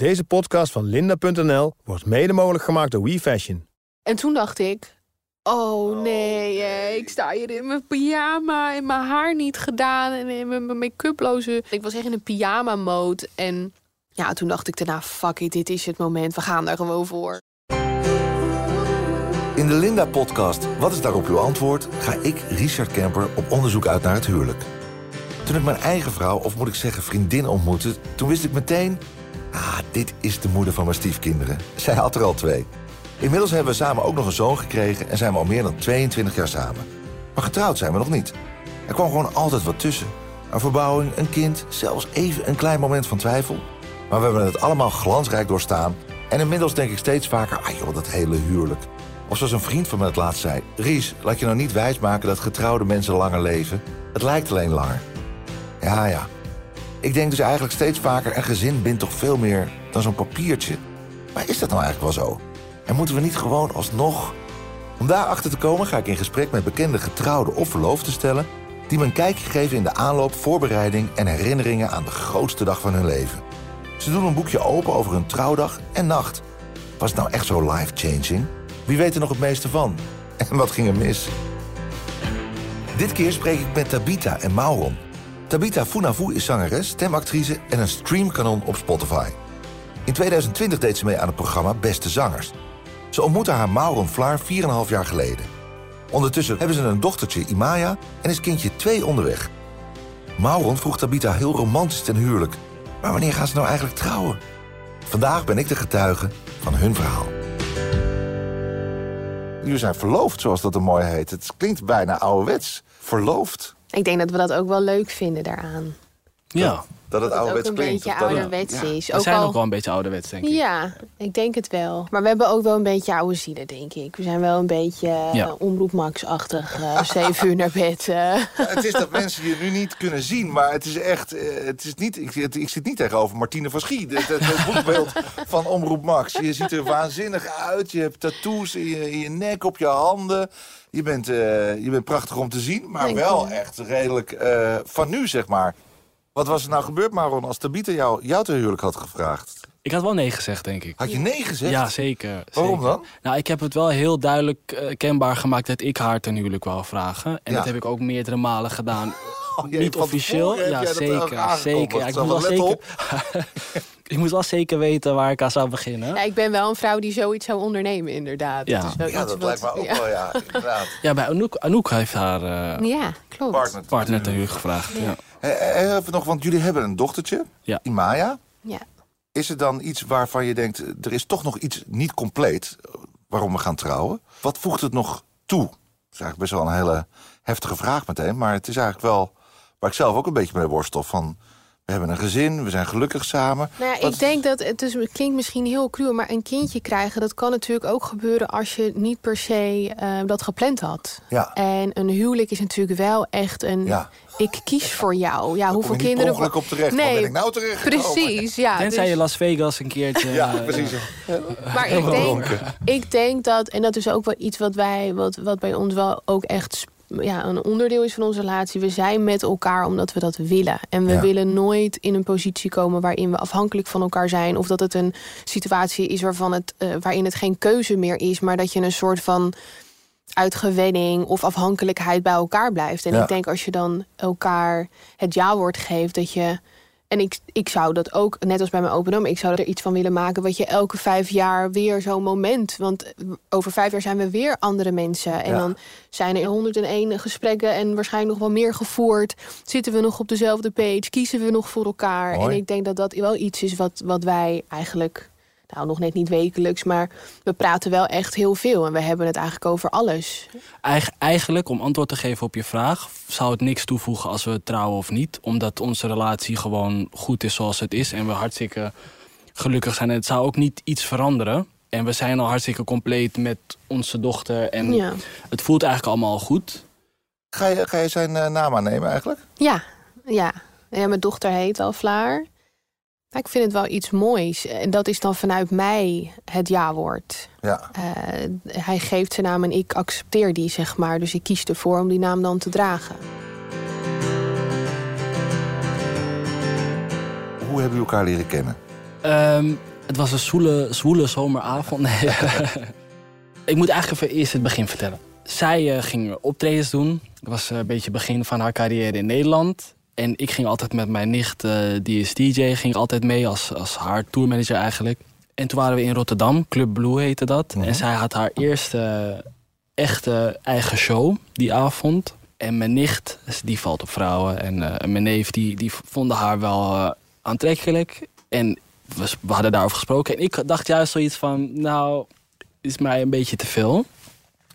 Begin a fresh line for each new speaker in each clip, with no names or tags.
Deze podcast van linda.nl wordt mede mogelijk gemaakt door WeFashion.
En toen dacht ik, oh nee, eh, ik sta hier in mijn pyjama en mijn haar niet gedaan en in mijn make-uploze. Ik was echt in een pyjama mode en ja, toen dacht ik daarna, fuck it, dit is het moment, we gaan daar gewoon voor.
In de Linda-podcast Wat is daarop uw antwoord... ga ik, Richard Kemper, op onderzoek uit naar het huwelijk. Toen ik mijn eigen vrouw, of moet ik zeggen vriendin ontmoette... toen wist ik meteen... ah, dit is de moeder van mijn stiefkinderen. Zij had er al twee. Inmiddels hebben we samen ook nog een zoon gekregen... en zijn we al meer dan 22 jaar samen. Maar getrouwd zijn we nog niet. Er kwam gewoon altijd wat tussen. Een verbouwing, een kind, zelfs even een klein moment van twijfel. Maar we hebben het allemaal glansrijk doorstaan... en inmiddels denk ik steeds vaker... ah joh, dat hele huwelijk... Of zoals een vriend van me het laatst zei... Ries, laat je nou niet wijsmaken dat getrouwde mensen langer leven. Het lijkt alleen langer. Ja, ja. Ik denk dus eigenlijk steeds vaker... een gezin bindt toch veel meer dan zo'n papiertje. Maar is dat nou eigenlijk wel zo? En moeten we niet gewoon alsnog... Om daarachter te komen ga ik in gesprek met bekende getrouwden of verloofden stellen... die me een kijkje geven in de aanloop, voorbereiding... en herinneringen aan de grootste dag van hun leven. Ze doen een boekje open over hun trouwdag en nacht. Was het nou echt zo life-changing? Wie weet er nog het meeste van? En wat ging er mis? Dit keer spreek ik met Tabita en Mauron. Tabita Funavu is zangeres, stemactrice en een streamkanon op Spotify. In 2020 deed ze mee aan het programma Beste Zangers. Ze ontmoette haar Mauron Vlaar 4,5 jaar geleden. Ondertussen hebben ze een dochtertje, Imaya, en is kindje 2 onderweg. Mauron vroeg Tabita heel romantisch ten huwelijk. Maar wanneer gaan ze nou eigenlijk trouwen? Vandaag ben ik de getuige van hun verhaal. Jullie zijn verloofd, zoals dat er mooi heet. Het klinkt bijna ouderwets. Verloofd.
Ik denk dat we dat ook wel leuk vinden daaraan.
Ja,
Dat het
Dat het ook
ouderwets klinkt. dat het-
ouderwets
Ja.
is.
we
Ook
zijn
al-
ook wel een beetje ouderwets, denk ik.
Ja, ik denk het wel. Maar we hebben ook wel een beetje oude zielen, denk ik. We zijn wel een beetje uh,
Ja.
omroep Max-achtig. eh, zeven uur naar bed. eh.
Ja, het is dat mensen je nu niet kunnen zien, maar het is echt. eh, Het is niet, ik, het- ik zit niet tegenover Martine van Schie. Het, het, het boekbeeld van Omroep Max. Je ziet er waanzinnig uit. Je hebt tattoos in je, in je nek, op je handen. Je bent, eh, je bent prachtig om te zien, maar
Dank
wel
je.
echt redelijk eh, van nu, zeg maar. Wat was er nou gebeurd, Maron, als Tabita jou, jou te huwelijk had gevraagd?
Ik had wel nee gezegd, denk ik.
Had je nee gezegd?
Ja, zeker.
Waarom
zeker.
dan?
Nou, ik heb het wel heel duidelijk eh, kenbaar gemaakt dat ik haar ten huwelijk wou vragen. En
Ja.
dat heb ik ook meerdere malen gedaan.
Oh, jee,
Niet officieel. Ja,
dat
zeker. zeker. Ja, ik,
Zo
moest wel zeker ik moest wel zeker weten waar ik aan zou beginnen.
Ja, ik ben wel een vrouw die zoiets zou ondernemen, inderdaad.
Ja.
is wel
Ja, dat lijkt me ook
ja.
wel, ja, inderdaad.
Ja, bij Anouk, Anouk heeft haar eh,
Ja, klopt.
Partner.
partner ten huwelijk gevraagd. Ja.
Eh, eh, Even nog, want jullie hebben een dochtertje,
Ja.
Imaya.
Ja.
Is er dan iets waarvan je denkt, er is toch nog iets niet compleet waarom we gaan trouwen? Wat voegt het nog toe? Dat is eigenlijk best wel een hele heftige vraag meteen, maar het is eigenlijk wel waar ik zelf ook een beetje mee worstel van. We hebben een gezin, we zijn gelukkig samen.
Nou ja,
Wat-
ik denk dat het, dus, het klinkt misschien heel cruel, maar een kindje krijgen, dat kan natuurlijk ook gebeuren als je niet per se eh, dat gepland had.
Ja.
En een huwelijk is natuurlijk wel echt een.
Ja.
Ik kies voor jou. Ja,
Daar
hoeveel
kom je niet
kinderen.
ongeluk op terecht. Waar ben ik nou terecht
Precies, ja.
Tenzij
dus-
je Las Vegas een keertje...
Ja,
eh,
precies.
Maar ik denk, ik denk dat, en dat is ook wel iets wat wij, wat, wat bij ons wel ook echt sp- ja, een onderdeel is van onze relatie. We zijn met elkaar omdat we dat willen. En we
Ja.
willen nooit in een positie komen waarin we afhankelijk van elkaar zijn. Of dat het een situatie is waarvan het, eh, waarin het geen keuze meer is, maar dat je een soort van uitgewenning of afhankelijkheid bij elkaar blijft. En
Ja.
ik denk als je dan elkaar het ja-woord geeft, dat je. En ik, ik zou dat ook, net als bij mijn open ik zou er iets van willen maken. wat je elke vijf jaar weer zo'n moment. Want over vijf jaar zijn we weer andere mensen. En
Ja.
dan zijn er 101 gesprekken en waarschijnlijk nog wel meer gevoerd. Zitten we nog op dezelfde page? Kiezen we nog voor elkaar?
Mooi.
En ik denk dat dat wel iets is wat, wat wij eigenlijk. Nou, nog net niet wekelijks, maar we praten wel echt heel veel. En we hebben het eigenlijk over alles.
Eigen- eigenlijk, om antwoord te geven op je vraag, zou het niks toevoegen als we trouwen of niet. Omdat onze relatie gewoon goed is zoals het is. En we hartstikke gelukkig zijn. En het zou ook niet iets veranderen. En we zijn al hartstikke compleet met onze dochter. En
Ja,
het voelt eigenlijk allemaal al goed.
Ga je, ga je zijn eh, naam aannemen eigenlijk?
ja, ja. ja mijn dochter heet al Vlaar. Ik vind het wel iets moois. En dat is dan vanuit mij het ja-woord.
Ja.
Eh, hij geeft zijn naam en ik accepteer die, zeg maar. Dus ik kies ervoor om die naam dan te dragen.
Hoe hebben jullie elkaar leren kennen?
Ehm, Het was een zwoele, zwoele zomeravond. Nee. ik moet eigenlijk even eerst het begin vertellen. Zij eh, ging optredens doen. Het was eh, een beetje het begin van haar carrière in Nederland. En ik ging altijd met mijn nicht, eh, die is DJ, ging altijd mee als, als haar tourmanager eigenlijk. En toen waren we in Rotterdam, Club Blue heette dat.
Mhm.
En zij had haar eerste echte eigen show die avond. En mijn nicht, die valt op vrouwen. En eh, mijn neef, die, die vonden haar wel eh, aantrekkelijk. En we, we hadden daarover gesproken. En ik dacht juist zoiets van, nou, is mij een beetje te veel.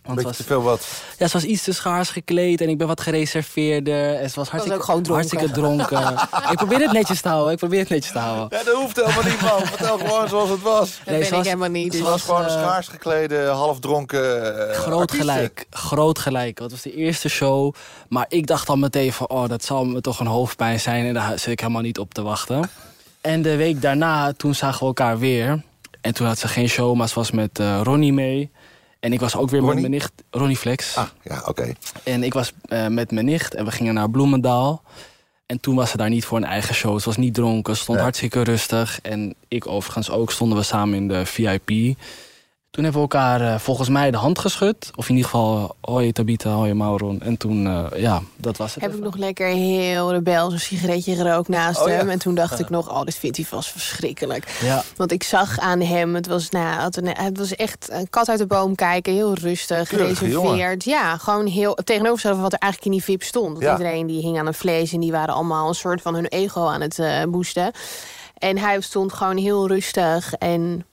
Want
Beetje te veel wat.
ja, ze was iets te schaars gekleed en ik ben wat gereserveerder. En ze was hartstikke,
dronken.
hartstikke dronken. ik probeer het netjes te houden. Ik probeer het netjes te houden.
Ja, dat hoeft helemaal niet, man. Vertel gewoon zoals het was.
Dat
Nee,
ben
ze
ik
was-
helemaal niet.
Het
Dus.
was gewoon een
eh,
schaars geklede, halfdronken eh,
Groot gelijk, groot gelijk. Dat was de eerste show. Maar ik dacht al meteen van, oh, dat zal me toch een hoofdpijn zijn. En daar zit ik helemaal niet op te wachten. En de week daarna, toen zagen we elkaar weer. En toen had ze geen show, maar ze was met eh, Ronnie mee. En ik was ook weer
Ronnie?
met mijn nicht, Ronnie Flex.
Ah, ja, oké.
En ik was eh, met mijn nicht en we gingen naar Bloemendaal. En toen was ze daar niet voor een eigen show. Ze was niet dronken, stond
Ja.
hartstikke rustig. En ik overigens ook, stonden we samen in de VIP. Toen hebben we elkaar eh, volgens mij de hand geschud. Of in ieder geval, hoi Tabita, hoi Mauron. En toen, eh, ja, dat was het.
Heb ik nog lekker heel rebels een sigaretje gerookt naast
Oh, ja.
hem. En toen dacht ik nog, oh, dit vindt hij vast verschrikkelijk.
Ja,
Want ik zag aan hem, het was, nou, het, het was echt een kat uit de boom kijken. Heel rustig, gereserveerd. Ja, gewoon heel tegenovergestelde van wat er eigenlijk in die VIP stond. Want
Ja.
iedereen die hing aan een vlees en die waren allemaal een soort van hun ego aan het eh boosten. En hij stond gewoon heel rustig en...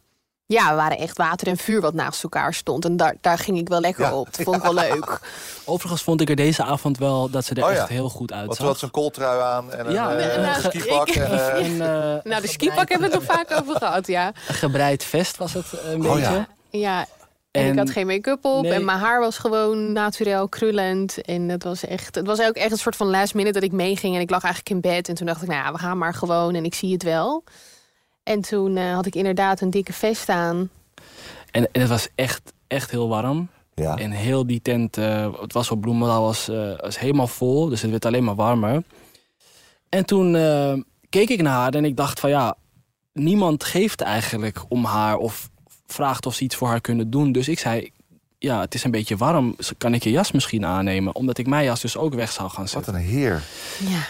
Ja, we waren echt water en vuur wat naast elkaar stond. En daar, daar ging ik wel lekker
Ja.
op. Dat vond ik wel leuk.
overigens vond ik er deze avond wel dat ze er
Oh ja.
echt heel goed
Want
uitzag.
ze had zijn kooltrui aan en een,
Ja,
eh,
nou,
skipak.
ik-
en, eh,
En, eh,
Nou, de skipak hebben we het nog vaak over gehad, ja.
een gebreid vest was het eh, een
Oh,
beetje.
ja.
Ja, en, ik had geen make-up op
Nee.
en mijn haar was gewoon naturel krullend. En het was echt, het was ook echt een soort van last minute dat ik meeging. En ik lag eigenlijk in bed en toen dacht ik, nou ja, we gaan maar gewoon en ik zie het wel. En toen eh, had ik inderdaad een dikke vest aan.
En, en het was echt, echt heel warm.
ja.
En heel die tent, eh, het was op Bloemendaal, was, eh, was helemaal vol. Dus het werd alleen maar warmer. En toen eh, keek ik naar haar en ik dacht van ja, niemand geeft eigenlijk om haar of vraagt of ze iets voor haar kunnen doen. Dus ik zei, ja, het is een beetje warm. Kan ik je jas misschien aannemen? Omdat ik mijn jas dus ook weg zou gaan
Wat
zetten.
een heer.
Ja.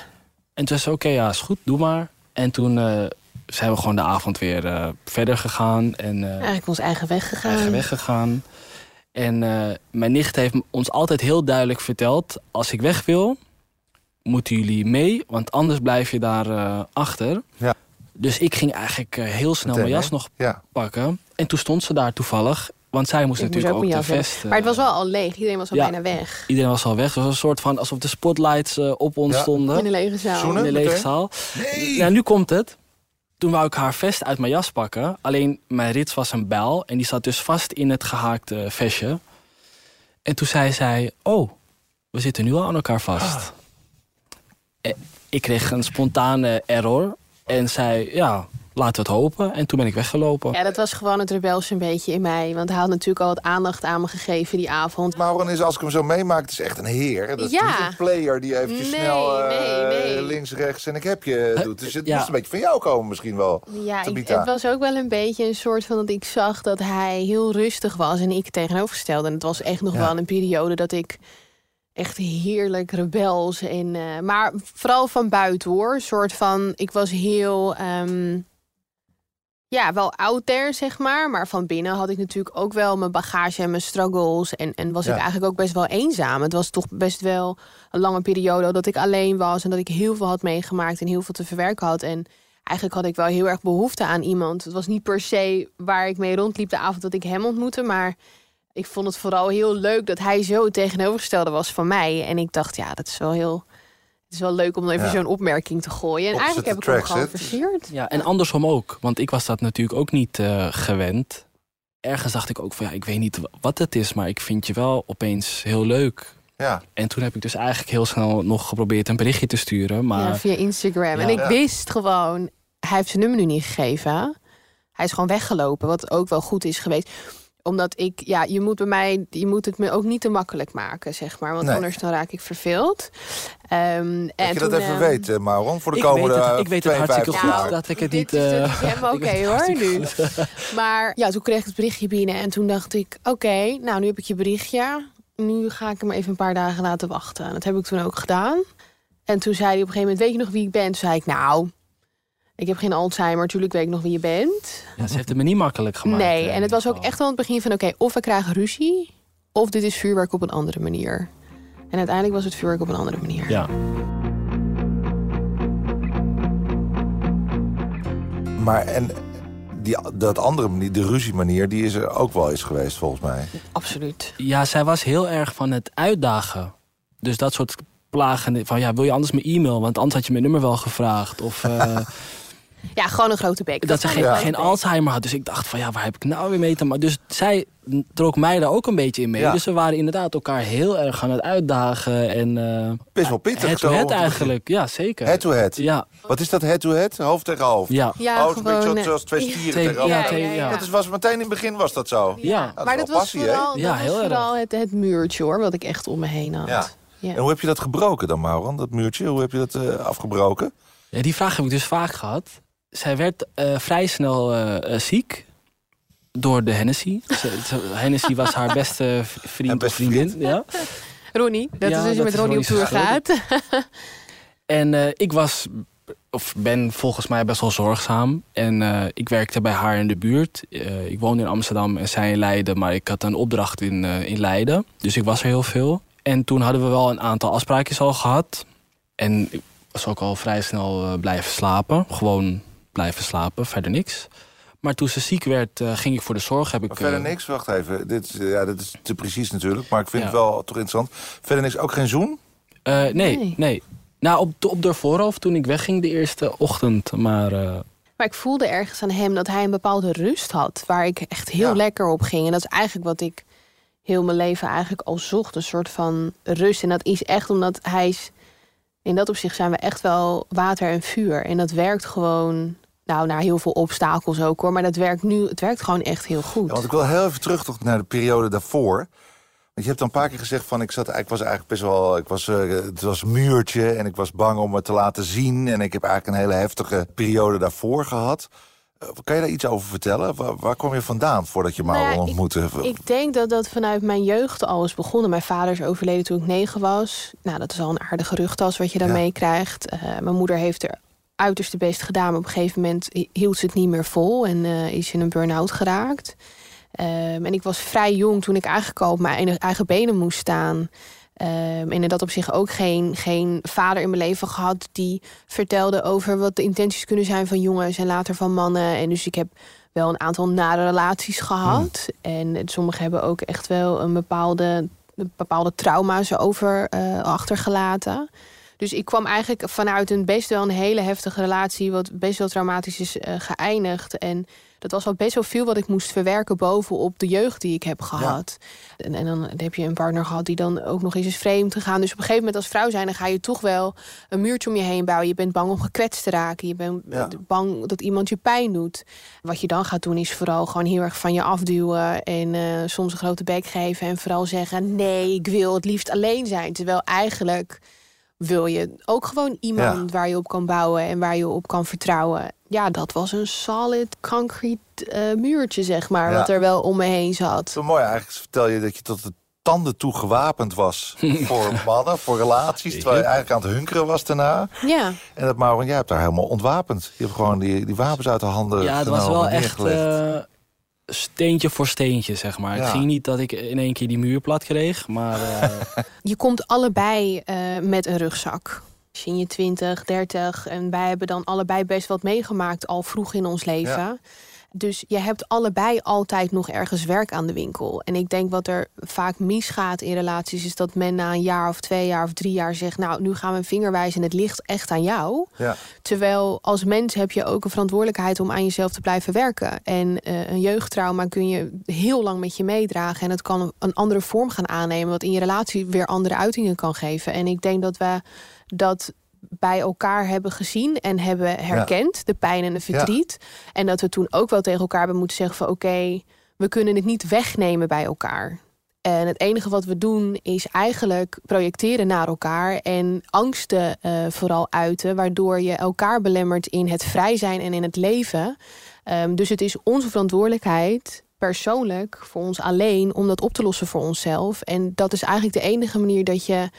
En toen zei ze, oké, ja, is goed, doe maar. En toen eh, zijn we gewoon de avond weer eh, verder gegaan. En, eh,
Eigenlijk ons eigen weg gegaan.
eigen weg gegaan. En eh, mijn nicht heeft ons altijd heel duidelijk verteld... als ik weg wil, moeten jullie mee, want anders blijf je daar eh, achter.
Ja.
Dus ik ging eigenlijk heel snel
Meteen,
mijn jas nog
Ja.
pakken. En toen stond ze daar toevallig, want zij moest
Ik moest
natuurlijk
ook
ook, de vest...
hebben. Maar het was wel al leeg. Iedereen was al
ja.
bijna weg.
Iedereen was al weg. Het was een soort van alsof de spotlights op ons
Ja.
stonden.
In een lege zaal.
Zoenen?
in de lege zaal.
Nee!
Ja, nu komt het. Toen wou ik haar vest uit mijn jas pakken. Alleen mijn rits was een bijl. En die zat dus vast in het gehaakte vestje. En toen zei zij... Oh, we zitten nu al aan elkaar vast. En ik kreeg een spontane error. En zei, ja, laten we het hopen. En toen ben ik weggelopen.
Ja, dat was gewoon het rebelse een beetje in mij. Want hij had natuurlijk al wat aandacht aan me gegeven die avond.
Mauron is, als ik hem zo meemaak, het is echt een heer. Dat is
Ja.
niet een player die eventjes
Nee,
snel eh,
nee, nee.
links, rechts en ik heb je doet. Dus het
Ja.
moest een beetje van jou komen misschien wel.
Ja, ik, het was ook wel een beetje een soort van dat ik zag dat hij heel rustig was en ik tegenovergestelde. En het was echt nog
Ja.
wel een periode dat ik echt heerlijk rebels en eh, maar vooral van buiten hoor. Een soort van ik was heel ehm, ja, wel out there, zeg maar. Maar van binnen had ik natuurlijk ook wel mijn bagage en mijn struggles. En, en was
Ja.
ik eigenlijk ook best wel eenzaam. Het was toch best wel een lange periode dat ik alleen was. En dat ik heel veel had meegemaakt en heel veel te verwerken had. En eigenlijk had ik wel heel erg behoefte aan iemand. Het was niet per se waar ik mee rondliep de avond dat ik hem ontmoette. Maar ik vond het vooral heel leuk dat hij zo tegenovergestelde was van mij. En ik dacht, ja, dat is wel heel... Het is wel leuk om even
Ja.
zo'n opmerking te gooien. En
Opposite
eigenlijk heb ik hem gewoon versierd.
Ja, en andersom ook. Want ik was dat natuurlijk ook niet eh, gewend. Ergens dacht ik ook van, ja, ik weet niet wat het is... maar ik vind je wel opeens heel leuk.
Ja,
En toen heb ik dus eigenlijk heel snel nog geprobeerd een berichtje te sturen. Maar
Ja, via Instagram. En ik
Ja.
wist gewoon, hij heeft zijn nummer nu niet gegeven. Hij is gewoon weggelopen, wat ook wel goed is geweest. Omdat ik, ja, je moet bij mij, je moet het me ook niet te makkelijk maken, zeg maar. Want
Nee.
anders dan raak ik verveeld. Ehm,
Dat
en
je dat
toen,
even
ehm,
weet, eh, Mauron, voor de
Ik
komende
weet het, ik weet het hartstikke
52
goed
jaar.
dat ik het
dit
niet...
Dit
eh,
is helemaal oké
weet
hoor nu. Maar ja, toen kreeg ik het berichtje binnen en toen dacht ik, oké, nou nu heb ik je berichtje. Nu ga ik hem even een paar dagen laten wachten. En dat heb ik toen ook gedaan. En toen zei hij op een gegeven moment, weet je nog wie ik ben? Toen zei ik, nou, ik heb geen Alzheimer, natuurlijk weet ik nog wie je bent.
Ja, ze heeft het me niet makkelijk gemaakt.
nee, en het was ook echt wel aan het begin van, oké, of we krijgen ruzie, of dit is vuurwerk op een andere manier. En uiteindelijk was het vuurwerk op een andere manier.
Ja.
Maar en die, dat andere manier, de ruziemanier, die is er ook wel eens geweest volgens mij.
Absoluut.
ja, zij was heel erg van het uitdagen. Dus dat soort plagen van ja, wil je anders mijn e-mail? Want anders had je mijn nummer wel gevraagd. Of eh,
Ja, gewoon een grote bek.
dat ze geen, geen. Alzheimer had. Dus ik dacht van ja, waar heb ik nou weer mee te maken? Dus zij trok mij daar ook een beetje in mee.
Ja.
Dus we waren inderdaad elkaar heel erg aan het uitdagen. En eh
Best wel pittig
het
zo. te
eigenlijk. Ja, zeker.
Head-to-head.
Ja,
Wat is dat head-to-head? Hoofd tegen hoofd?
ja.
Ja,
oh,
gewoon,
zoals,
eh,
zoals twee stieren
Twee-
tegen elkaar.
twee-
ja, ja.
ja.
Dat is, was meteen in het begin was dat zo.
Ja,
dat
maar dat was
passie,
vooral,
Ja,
dat
heel
was
erg.
vooral het, het muurtje hoor, wat ik echt om me heen had.
Ja.
Ja.
En hoe heb je dat gebroken dan, Mauron, dat muurtje? Hoe heb je dat eh, afgebroken?
Ja, die vraag heb ik dus vaak gehad. Zij werd eh, vrij snel eh, eh, ziek door de Hennessy. Hennessy was haar beste vriend
beste
of vriendin. Ja.
Ronnie, dat
Ja,
is als je met Ronnie op tour gaat.
En eh, ik was, of ben volgens mij best wel zorgzaam. En eh, ik werkte bij haar in de buurt. Eh, ik woonde in Amsterdam en zij in Leiden. Maar ik had een opdracht in, eh, in Leiden. Dus ik was er heel veel. En toen hadden we wel een aantal afspraakjes al gehad. En ik was ook al vrij snel blijven slapen. Gewoon blijven slapen, verder niks. Maar toen ze ziek werd, eh, ging ik voor de zorg. Heb ik,
verder
eh,
niks, wacht even. Dit, is, ja, dit is te precies natuurlijk, maar ik vind
Ja.
het wel toch interessant. Verder niks, ook geen zoen?
eh, nee,
Nee.
nee, Nou, op, de- op de voorhoofd toen ik wegging de eerste ochtend. Maar eh,
Maar ik voelde ergens aan hem dat hij een bepaalde rust had. Waar ik echt heel
Ja.
lekker op ging. En dat is eigenlijk wat ik heel mijn leven eigenlijk al zocht. Een soort van rust. En dat is echt omdat hij is... In dat opzicht zijn we echt wel water en vuur. En dat werkt gewoon... Nou, naar heel veel obstakels ook hoor. Maar dat werkt nu... Het werkt gewoon echt heel goed.
Ja, want ik wil heel even terug toch naar de periode daarvoor. Want je hebt dan een paar keer gezegd van ik zat, ik was eigenlijk best wel, ik was, eh, het was een muurtje en ik was bang om het te laten zien en ik heb eigenlijk een hele heftige periode daarvoor gehad. Eh, kan je daar iets over vertellen? Waar, waar kom je vandaan voordat je
Nou
Mauro
ja, ik-
ontmoette?
Ik denk dat dat vanuit mijn jeugd al is begonnen. Mijn vader is overleden toen ik negen was. Nou, dat is al een aardige rugtas wat je dan
Ja.
meekrijgt. Eh, mijn moeder heeft er uiterste best gedaan. Maar op een gegeven moment hi- hield ze het niet meer vol. En eh, is in een burn-out geraakt. Ehm, en ik was vrij jong toen ik eigenlijk al op mijn eigen- benen moest staan. Ehm, en in dat opzicht ook geen, geen vader in mijn leven gehad die vertelde over wat de intenties kunnen zijn van jongens en later van mannen. En dus ik heb wel een aantal nare relaties gehad. En sommigen hebben ook echt wel een bepaalde, bepaalde trauma's over eh, achtergelaten. Dus ik kwam eigenlijk vanuit een best wel een hele heftige relatie, wat best wel traumatisch is eh, geëindigd. En dat was al best wel veel wat ik moest verwerken bovenop de jeugd die ik heb gehad. En, en dan heb je een partner gehad die dan ook nog eens is vreemd gegaan. Dus op een gegeven moment als vrouw zijn, dan ga je toch wel een muurtje om je heen bouwen. Je bent bang om gekwetst te raken. Je bent
Ja.
bang dat iemand je pijn doet. Wat je dan gaat doen is vooral gewoon heel erg van je afduwen. En eh, soms een grote bek geven. En vooral zeggen, nee, ik wil het liefst alleen zijn. Terwijl eigenlijk wil je ook gewoon iemand waar je op kan bouwen. En waar je op kan vertrouwen. Ja, dat was een solid concrete eh, muurtje, zeg maar.
Ja.
Wat er wel om me heen zat.
Zo mooi, eigenlijk vertel je dat je tot de tanden toe gewapend was voor mannen, voor relaties. Terwijl je eigenlijk aan het hunkeren was daarna.
Ja.
En dat Mauro, jij hebt daar helemaal ontwapend. Je hebt gewoon die, die wapens uit de handen
ja, het was wel echt
neergelegd.
Steentje voor steentje, zeg maar.
Ja.
Het ging niet dat ik in één keer die muur plat kreeg, maar eh,
Je komt allebei eh, met een rugzak. Als je in je 20, 30 en wij hebben dan allebei best wat meegemaakt al vroeg in ons leven. Dus je hebt allebei altijd nog ergens werk aan de winkel. En ik denk wat er vaak misgaat in relaties is dat men na een jaar of twee jaar of drie jaar zegt: Nou, nu gaan we een vinger wijzen en het ligt echt aan jou.
Ja.
Terwijl als mens heb je ook een verantwoordelijkheid om aan jezelf te blijven werken. En eh, een jeugdtrauma kun je heel lang met je meedragen. En het kan een andere vorm gaan aannemen, wat in je relatie weer andere uitingen kan geven. En ik denk dat we dat bij elkaar hebben gezien en hebben herkend, de pijn en de verdriet. En dat we toen ook wel tegen elkaar hebben moeten zeggen van oké, we we kunnen het niet wegnemen bij elkaar. En het enige wat we doen is eigenlijk projecteren naar elkaar en angsten uh, vooral uiten, waardoor je elkaar belemmert in het vrij zijn en in het leven. Um, dus het is onze verantwoordelijkheid, persoonlijk, voor ons alleen, om dat op te lossen voor onszelf. En dat is eigenlijk de enige manier dat je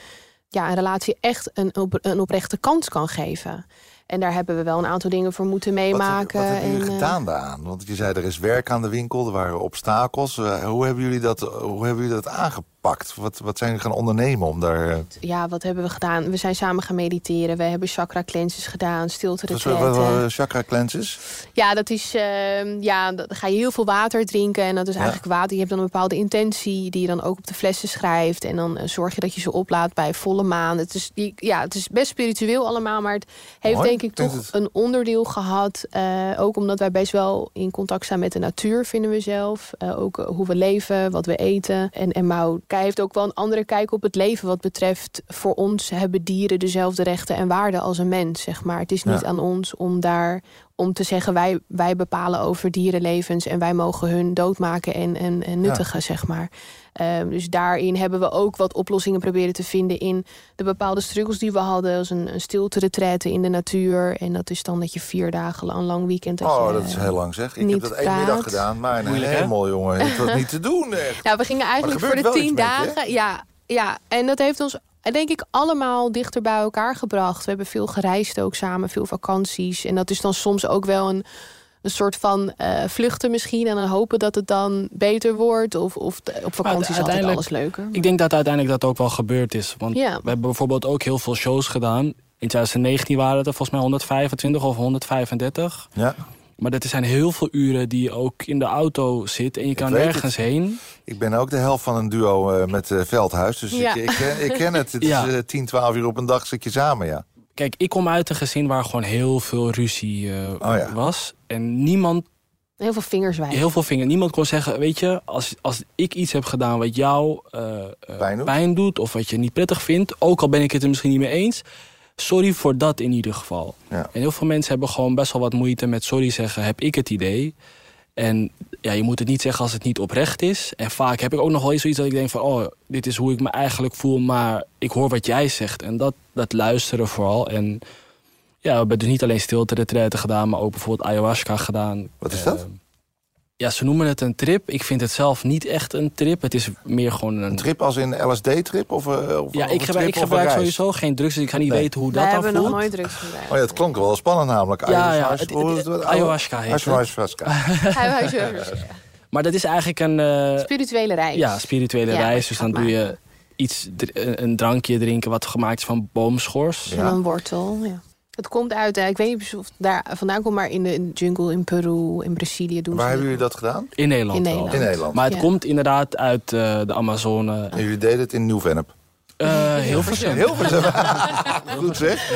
ja, een relatie echt een, op, een oprechte kans kan geven. En daar hebben we wel een aantal dingen voor moeten meemaken.
Wat, wat hebben jullie
en,
gedaan daaraan? Want je zei er is werk aan de winkel, er waren obstakels. Uh, hoe, hebben jullie dat, hoe hebben jullie dat aangepakt? Wat, wat zijn jullie gaan ondernemen om daar... Uh...
Ja, wat hebben we gedaan? We zijn samen gaan mediteren. We hebben chakra cleanses gedaan, stilte
retretten. chakra cleanses?
Ja, dat is... Uh, ja, dan ga je heel veel water drinken. En dat is eigenlijk water. Je hebt dan een bepaalde intentie die je dan ook op de flessen schrijft. En dan zorg je dat je ze oplaadt bij volle maan. Het is, ja, het is best spiritueel allemaal. Maar het heeft denk ik toch het... een onderdeel gehad. Uh, ook omdat wij best wel in contact staan met de natuur, vinden we zelf. Ook hoe we leven, wat we eten. En, en Mouw hij heeft ook wel een andere kijk op het leven wat betreft... voor ons hebben dieren dezelfde rechten en waarden als een mens, zeg maar. Het is niet aan ons om daar om te zeggen wij, wij bepalen over dierenlevens... en wij mogen hun doodmaken en, en, en nuttigen, zeg maar. Um, dus daarin hebben we ook wat oplossingen proberen te vinden... in de bepaalde struggles die we hadden. Als een, een stilte retraite in de natuur. En dat is dan dat je vier dagen een lang weekend... Dat
oh,
je,
dat is heel lang zeg. Ik heb dat één middag gedaan. Maar een helemaal, jongen. Het was niet te doen, echt.
Ja, we gingen eigenlijk voor de tien dagen... ja, ja, en dat heeft ons denk ik allemaal dichter bij elkaar gebracht. We hebben veel gereisd ook samen, veel vakanties. En dat is dan soms ook wel een, een soort van uh, vluchten misschien... en dan hopen dat het dan beter wordt. Of, of op vakantie is altijd alles leuker.
Ik denk dat uiteindelijk dat ook wel gebeurd is. Want
ja.
we hebben bijvoorbeeld ook heel veel shows gedaan. In 2019 waren het er volgens mij 125 of 135.
Ja.
Maar dat zijn heel veel uren die je ook in de auto zit en je kan nergens heen.
Ik ben ook de helft van een duo uh, met uh, Veldhuis. Dus
ja.
ik, ik, ken, ik, ken het. Het
ja.
is uh, 10, 12 uur op een dag zit je samen, ja.
Kijk, ik kom uit een gezin waar gewoon heel veel ruzie
oh, ja.
was. En niemand...
Heel veel vingers wijzen.
Heel veel vingers. Niemand kon zeggen, weet je, als, als ik iets heb gedaan wat jou
pijn doet?
pijn doet... of wat je niet prettig vindt, ook al ben ik het er misschien niet mee eens sorry voor dat in ieder geval.
Ja.
En heel veel mensen hebben gewoon best wel wat moeite met sorry zeggen, heb ik het idee. En ja, je moet het niet zeggen als het niet oprecht is. En vaak heb ik ook nog wel eens zoiets dat ik denk van... oh, dit is hoe ik me eigenlijk voel, maar ik hoor wat jij zegt. En dat, dat luisteren vooral. En ja, we hebben dus niet alleen stilte gedaan... maar ook bijvoorbeeld ayahuasca gedaan.
Wat is dat?
Uh, ja, ze noemen het een trip. Ik vind het zelf niet echt een trip. Het is meer gewoon een...
Een trip als in LSD-trip? Of, uh, of,
ja,
of
ik gebruik, ik gebruik sowieso geen drugs, dus ik ga niet
nee.
weten hoe
We
dat dan
hebben nog nooit drugs gebruikt.
Oh ja, het klonk wel spannend namelijk.
Ja, ja.
Ayahuasca,
Het, ayahuasca heet het.
Ayahuasca.
Maar dat is eigenlijk een... Uh,
spirituele reis.
Ja, spirituele
Ja,
reis. Dus dan doe je iets, een drankje drinken wat gemaakt is van boomschors.
En een wortel, ja. Het komt uit, uh, ik weet niet of het daar vandaan komt, maar in de jungle in Peru, in Brazilië doen
Waar
ze
hebben jullie dat gedaan?
In Nederland.
In. Nederland.
In Nederland.
Maar het
Ja.
komt inderdaad uit uh, de Amazone.
En jullie deden het in Nieuw-Vennep.
Uh, heel veel.
Heel veel. Goed zeg.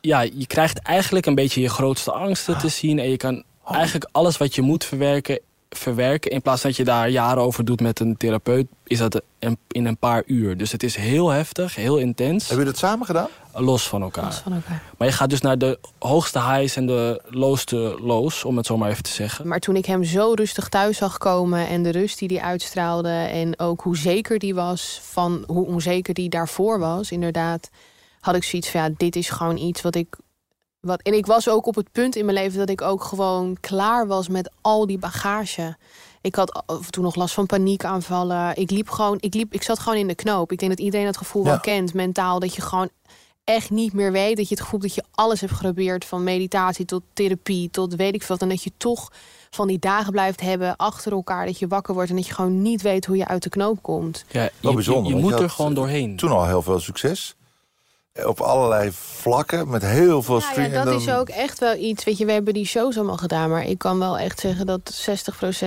Ja, je krijgt eigenlijk een beetje je grootste angsten te zien. En je kan eigenlijk alles wat je moet verwerken, verwerken. In plaats dat je daar jaren over doet met een therapeut, is dat in een paar uur. Dus het is heel heftig, heel intens.
Hebben jullie dat samen gedaan?
Los van elkaar.
Los van elkaar.
Maar je gaat dus naar de hoogste highs en de lowste lows, om het zo maar even te zeggen.
Maar toen ik hem zo rustig thuis zag komen en de rust die hij uitstraalde en ook hoe zeker die was van hoe onzeker die daarvoor was, inderdaad, had ik zoiets van ja, dit is gewoon iets wat ik. Wat, en ik was ook op het punt in mijn leven dat ik ook gewoon klaar was met al die bagage. Ik had af en toe nog last van paniekaanvallen. Ik liep gewoon, ik liep, ik zat gewoon in de knoop. Ik denk dat iedereen dat gevoel
Ja.
wel kent, mentaal, dat je gewoon echt niet meer weet. Dat je het gevoel hebt dat je alles hebt geprobeerd. Van meditatie tot therapie, tot weet ik veel. wat. En dat je toch van die dagen blijft hebben achter elkaar. Dat je wakker wordt en dat je gewoon niet weet hoe je uit de knoop komt.
Ja, je,
Wel bijzonder,
je, moet
je
er gewoon doorheen.
Toen al heel veel succes. Op allerlei vlakken, met heel veel
Ja, ja, dat is ook echt wel iets. Weet je, we hebben die shows allemaal gedaan. Maar ik kan wel echt zeggen dat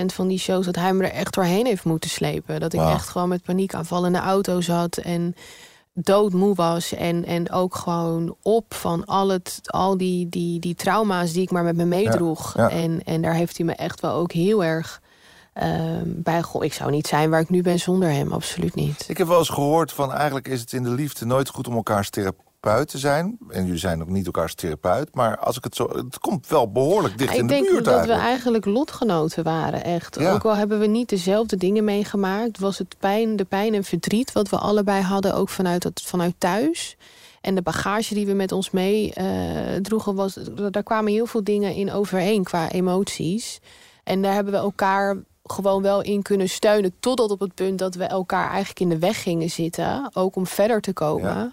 60% van die shows... dat hij me er echt doorheen heeft moeten slepen. Dat ik echt gewoon met paniekaanvallen in de auto zat... en doodmoe was. En, en ook gewoon op van al, het, al die, die, die trauma's die ik maar met me meedroeg.
ja.
En, en daar heeft hij me echt wel ook heel erg bij... Goh, ik zou niet zijn waar ik nu ben zonder hem. Absoluut niet.
Ik heb wel eens gehoord van eigenlijk is het in de liefde nooit goed om elkaars thera- therapeut te zijn. En jullie zijn ook niet elkaars therapeut. Maar als ik het zo... Het komt wel behoorlijk dicht
ik
in de
denk
buurt
dat
eigenlijk.
we eigenlijk lotgenoten waren, echt.
Ja.
Ook al hebben we niet dezelfde dingen meegemaakt... was het pijn, de pijn en verdriet wat we allebei hadden... ook vanuit, het, vanuit thuis. En de bagage die we met ons mee eh, droegen... Was, daar kwamen heel veel dingen in overheen qua emoties. En daar hebben we elkaar gewoon wel in kunnen steunen... totdat op het punt dat we elkaar eigenlijk in de weg gingen zitten. Ook om verder te komen.
Ja.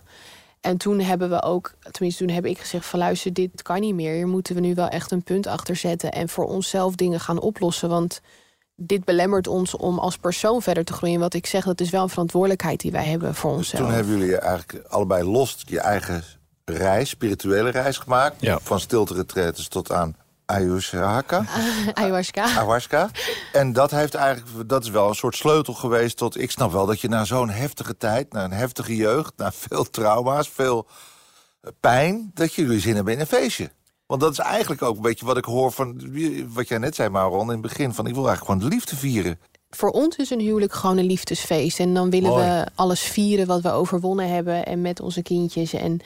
En toen hebben we ook, tenminste toen heb ik gezegd van luister, dit kan niet meer. Hier moeten we nu wel echt een punt achter zetten en voor onszelf dingen gaan oplossen. Want dit belemmert ons om als persoon verder te groeien. Wat ik zeg, dat is wel een verantwoordelijkheid die wij hebben voor
Dus
onszelf.
toen hebben jullie eigenlijk allebei los je eigen reis, spirituele reis gemaakt.
Ja.
Van stilte tot aan
Ayahuasca.
ayahuasca. En dat, heeft eigenlijk, dat is wel een soort sleutel geweest tot... Ik snap wel dat je na zo'n heftige tijd, na een heftige jeugd... na veel trauma's, veel eh, pijn, dat jullie zin hebben in een feestje. Want dat is eigenlijk ook een beetje wat ik hoor van... wat jij net zei, Maron, in het begin... van ik wil eigenlijk gewoon de liefde vieren.
Voor ons is een huwelijk gewoon een liefdesfeest. En dan willen
Mooi.
we alles vieren wat we overwonnen hebben. En met onze kindjes. En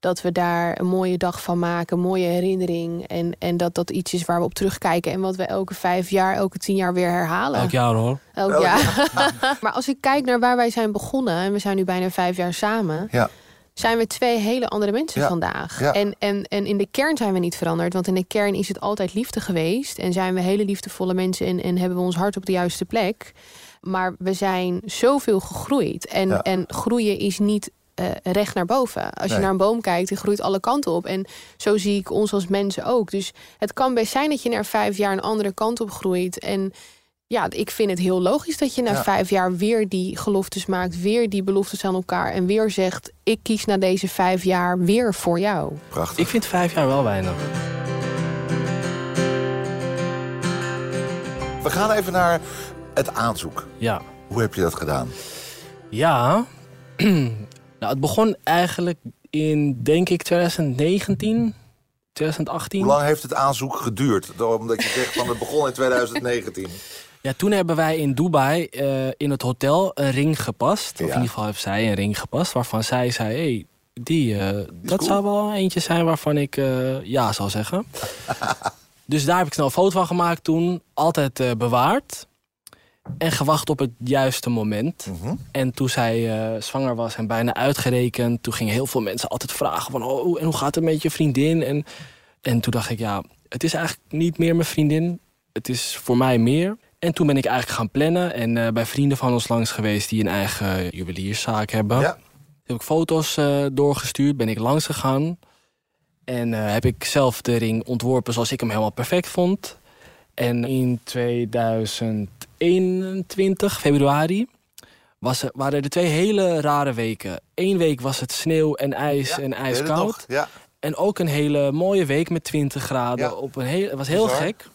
dat we daar een mooie dag van maken. Een mooie herinnering. En, en dat dat iets is waar we op terugkijken. En wat we elke vijf jaar, elke tien jaar weer herhalen.
Elk jaar hoor.
Elk
Elk
jaar. maar als ik kijk naar waar wij zijn begonnen... en we zijn nu bijna vijf jaar samen...
Ja.
zijn we twee hele andere mensen
Ja.
vandaag.
Ja.
En, en, en in de kern zijn we niet veranderd. Want in de kern is het altijd liefde geweest. En zijn we hele liefdevolle mensen... en, en hebben we ons hart op de juiste plek. Maar we zijn zoveel gegroeid. En,
Ja.
en groeien is niet... eh, recht naar boven. Als je naar een boom kijkt, die groeit alle kanten op. En zo zie ik ons als mensen ook. Dus het kan best zijn dat je na vijf jaar een andere kant op groeit. En ja, ik vind het heel logisch dat je na
Ja.
vijf jaar weer die geloftes maakt, weer die beloftes aan elkaar en weer zegt: ik kies na deze vijf jaar weer voor jou.
Prachtig.
Ik vind vijf jaar wel weinig.
We gaan even naar het aanzoek.
Ja.
Hoe heb je dat gedaan?
Ja. nou, het begon eigenlijk in, denk ik, 2019, 2018.
Hoe lang heeft het aanzoek geduurd? Omdat je zegt van het begon in 2019.
Ja, toen hebben wij in Dubai eh, in het hotel een ring gepast. Of in ieder geval heeft zij een ring gepast. Waarvan zij zei, hey, die, eh, dat
cool.
zou wel eentje zijn waarvan ik eh, ja zou zeggen. dus daar heb ik snel een foto van gemaakt toen. Altijd bewaard. En gewacht op het juiste moment.
Mhm.
En toen zij eh, zwanger was en bijna uitgerekend... toen gingen heel veel mensen altijd vragen van... oh, en hoe gaat het met je vriendin? En, en toen dacht ik, ja, het is eigenlijk niet meer mijn vriendin. Het is voor mij meer. En toen ben ik eigenlijk gaan plannen... en eh, bij vrienden van ons langs geweest... die een eigen juwelierszaak hebben.
Ja.
Heb ik foto's eh, doorgestuurd, ben ik langs gegaan. En heb ik zelf de ring ontworpen zoals ik hem helemaal perfect vond. En in 2021, februari, was er, waren er twee hele rare weken. Eén week was het sneeuw en ijs
Ja,
en ijskoud.
Ja.
En ook een hele mooie week met 20 graden.
Ja.
Op een heel, het was heel
Bizar.
gek.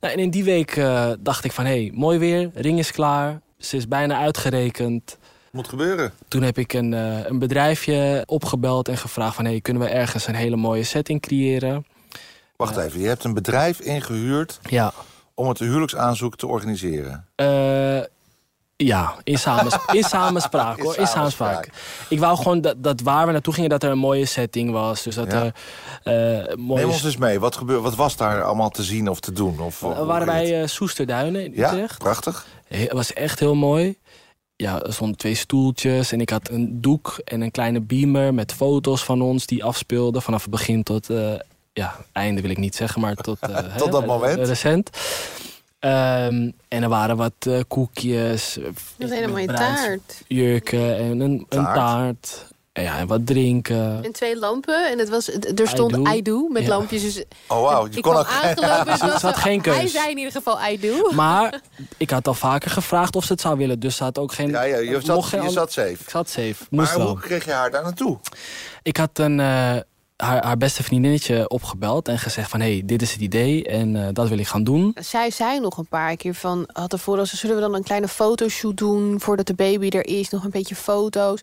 Nou, en in die week eh, dacht ik van, hé, hey, mooi weer, ring is klaar. Ze is bijna uitgerekend.
Moet gebeuren.
Toen heb ik een, eh, een bedrijfje opgebeld en gevraagd van... Hey, kunnen we ergens een hele mooie setting creëren?
Wacht even, je hebt een bedrijf ingehuurd
Ja.
om het huwelijksaanzoek te organiseren.
Eh, ja, in, samens in samenspraak
In
hoor. In
samenspraak.
samenspraak. Ik wou gewoon dat, dat waar we naartoe gingen, dat er een mooie setting was. Dus dat
Ja.
er eh mooie...
Neem ons eens mee, wat, gebeur, wat was daar allemaal te zien of te doen? Of,
We
hoe
waren eh, Soesterduinen in
Ja,
Utrecht.
prachtig.
He- Het was echt heel mooi. Ja, er stonden twee stoeltjes en ik had een doek en een kleine beamer met foto's van ons die afspeelden vanaf het begin tot, ja, einde wil ik niet zeggen, maar tot, eh, hè,
Tot dat moment.
eh, recent. Ehm, en er waren wat eh, koekjes,
Dat hele mooie taart.
jurken en een, een
Taart.
En, ja, en wat drinken.
En twee lampen. En het was, er stond
I do.
I do met
Ja.
lampjes. Dus
Oh wauw, je
ik
kon ook...
aangelopen. dus
ze had
zo-
geen keus.
Hij zei in ieder geval I do.
Maar ik had al vaker gevraagd of ze het zou willen, dus ze had ook geen...
Ja, ja, je
mocht
zat,
geen
je zat safe.
Ik zat safe,
Maar
moest wel.
hoe kreeg je haar daar naartoe?
Ik had een, eh, haar, haar beste vriendinnetje opgebeld en gezegd van... hé, hey, dit is het idee en eh, dat wil ik gaan doen.
Zij zei nog een paar keer van... had ervoor als zullen we dan een kleine fotoshoot doen... voordat de baby er is, nog een beetje foto's.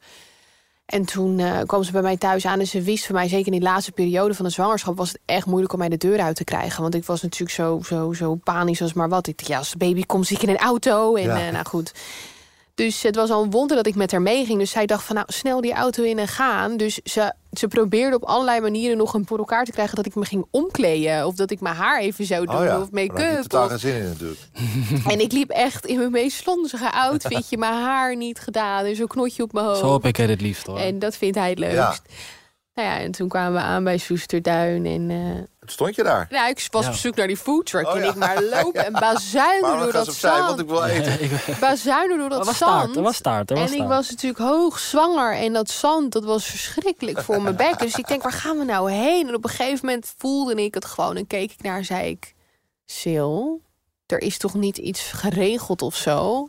En toen eh, kwam ze bij mij thuis aan en ze wist van mij... zeker in die laatste periode van de zwangerschap... was het echt moeilijk om mij de deur uit te krijgen. Want ik was natuurlijk zo, zo, zo panisch als maar wat. Ik dacht, ja, als de baby komt, zit ik in een auto. En
Ja.
eh, nou goed... Dus het was al een wonder dat ik met haar meeging. Dus zij dacht van nou, snel die auto in en gaan. Dus ze, ze probeerde op allerlei manieren nog een voor elkaar te krijgen... dat ik me ging omkleden. Of dat ik mijn haar even zou doen.
Oh ja,
Of make-up.
totaal
of-
geen zin in natuurlijk.
En ik liep echt in mijn meest slonzige outfitje. mijn haar niet gedaan. Dus een knotje op mijn hoofd.
Zo heb ik het het liefst hoor.
En dat vindt hij het leukst.
Ja.
Nou ja, en toen kwamen we aan bij Soesterduin. En eh,
Toen stond je daar.
nou, ik was
Ja.
op zoek naar die foodtruck.
Oh
en
ja.
ik maar lopen en bazuinen door dat
opzij, want
zand.
ik wil eten.
Bazuinen door dat
was
zand.
staart, er was staart, er was
en ik was natuurlijk hoog zwanger. En dat zand, dat was verschrikkelijk voor mijn bek. Dus ik denk, waar gaan we nou heen? En op een gegeven moment voelde ik het gewoon. En keek ik naar en zei ik... Sil, er is toch niet iets geregeld of zo?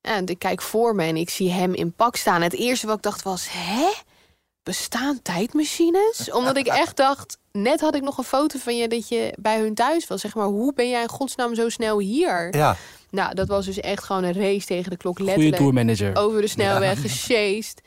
En ik kijk voor me en ik zie hem in pak staan. Het eerste wat ik dacht was... Hè? Bestaan tijdmachines? Omdat ik echt dacht... Net had ik nog een foto van je dat je bij hun thuis was. Zeg maar, hoe ben jij in godsnaam zo snel hier?
Ja,
Nou, dat was dus echt gewoon een race tegen de klok. Letterlijk
tourmanager.
over de snelweg gesjeest.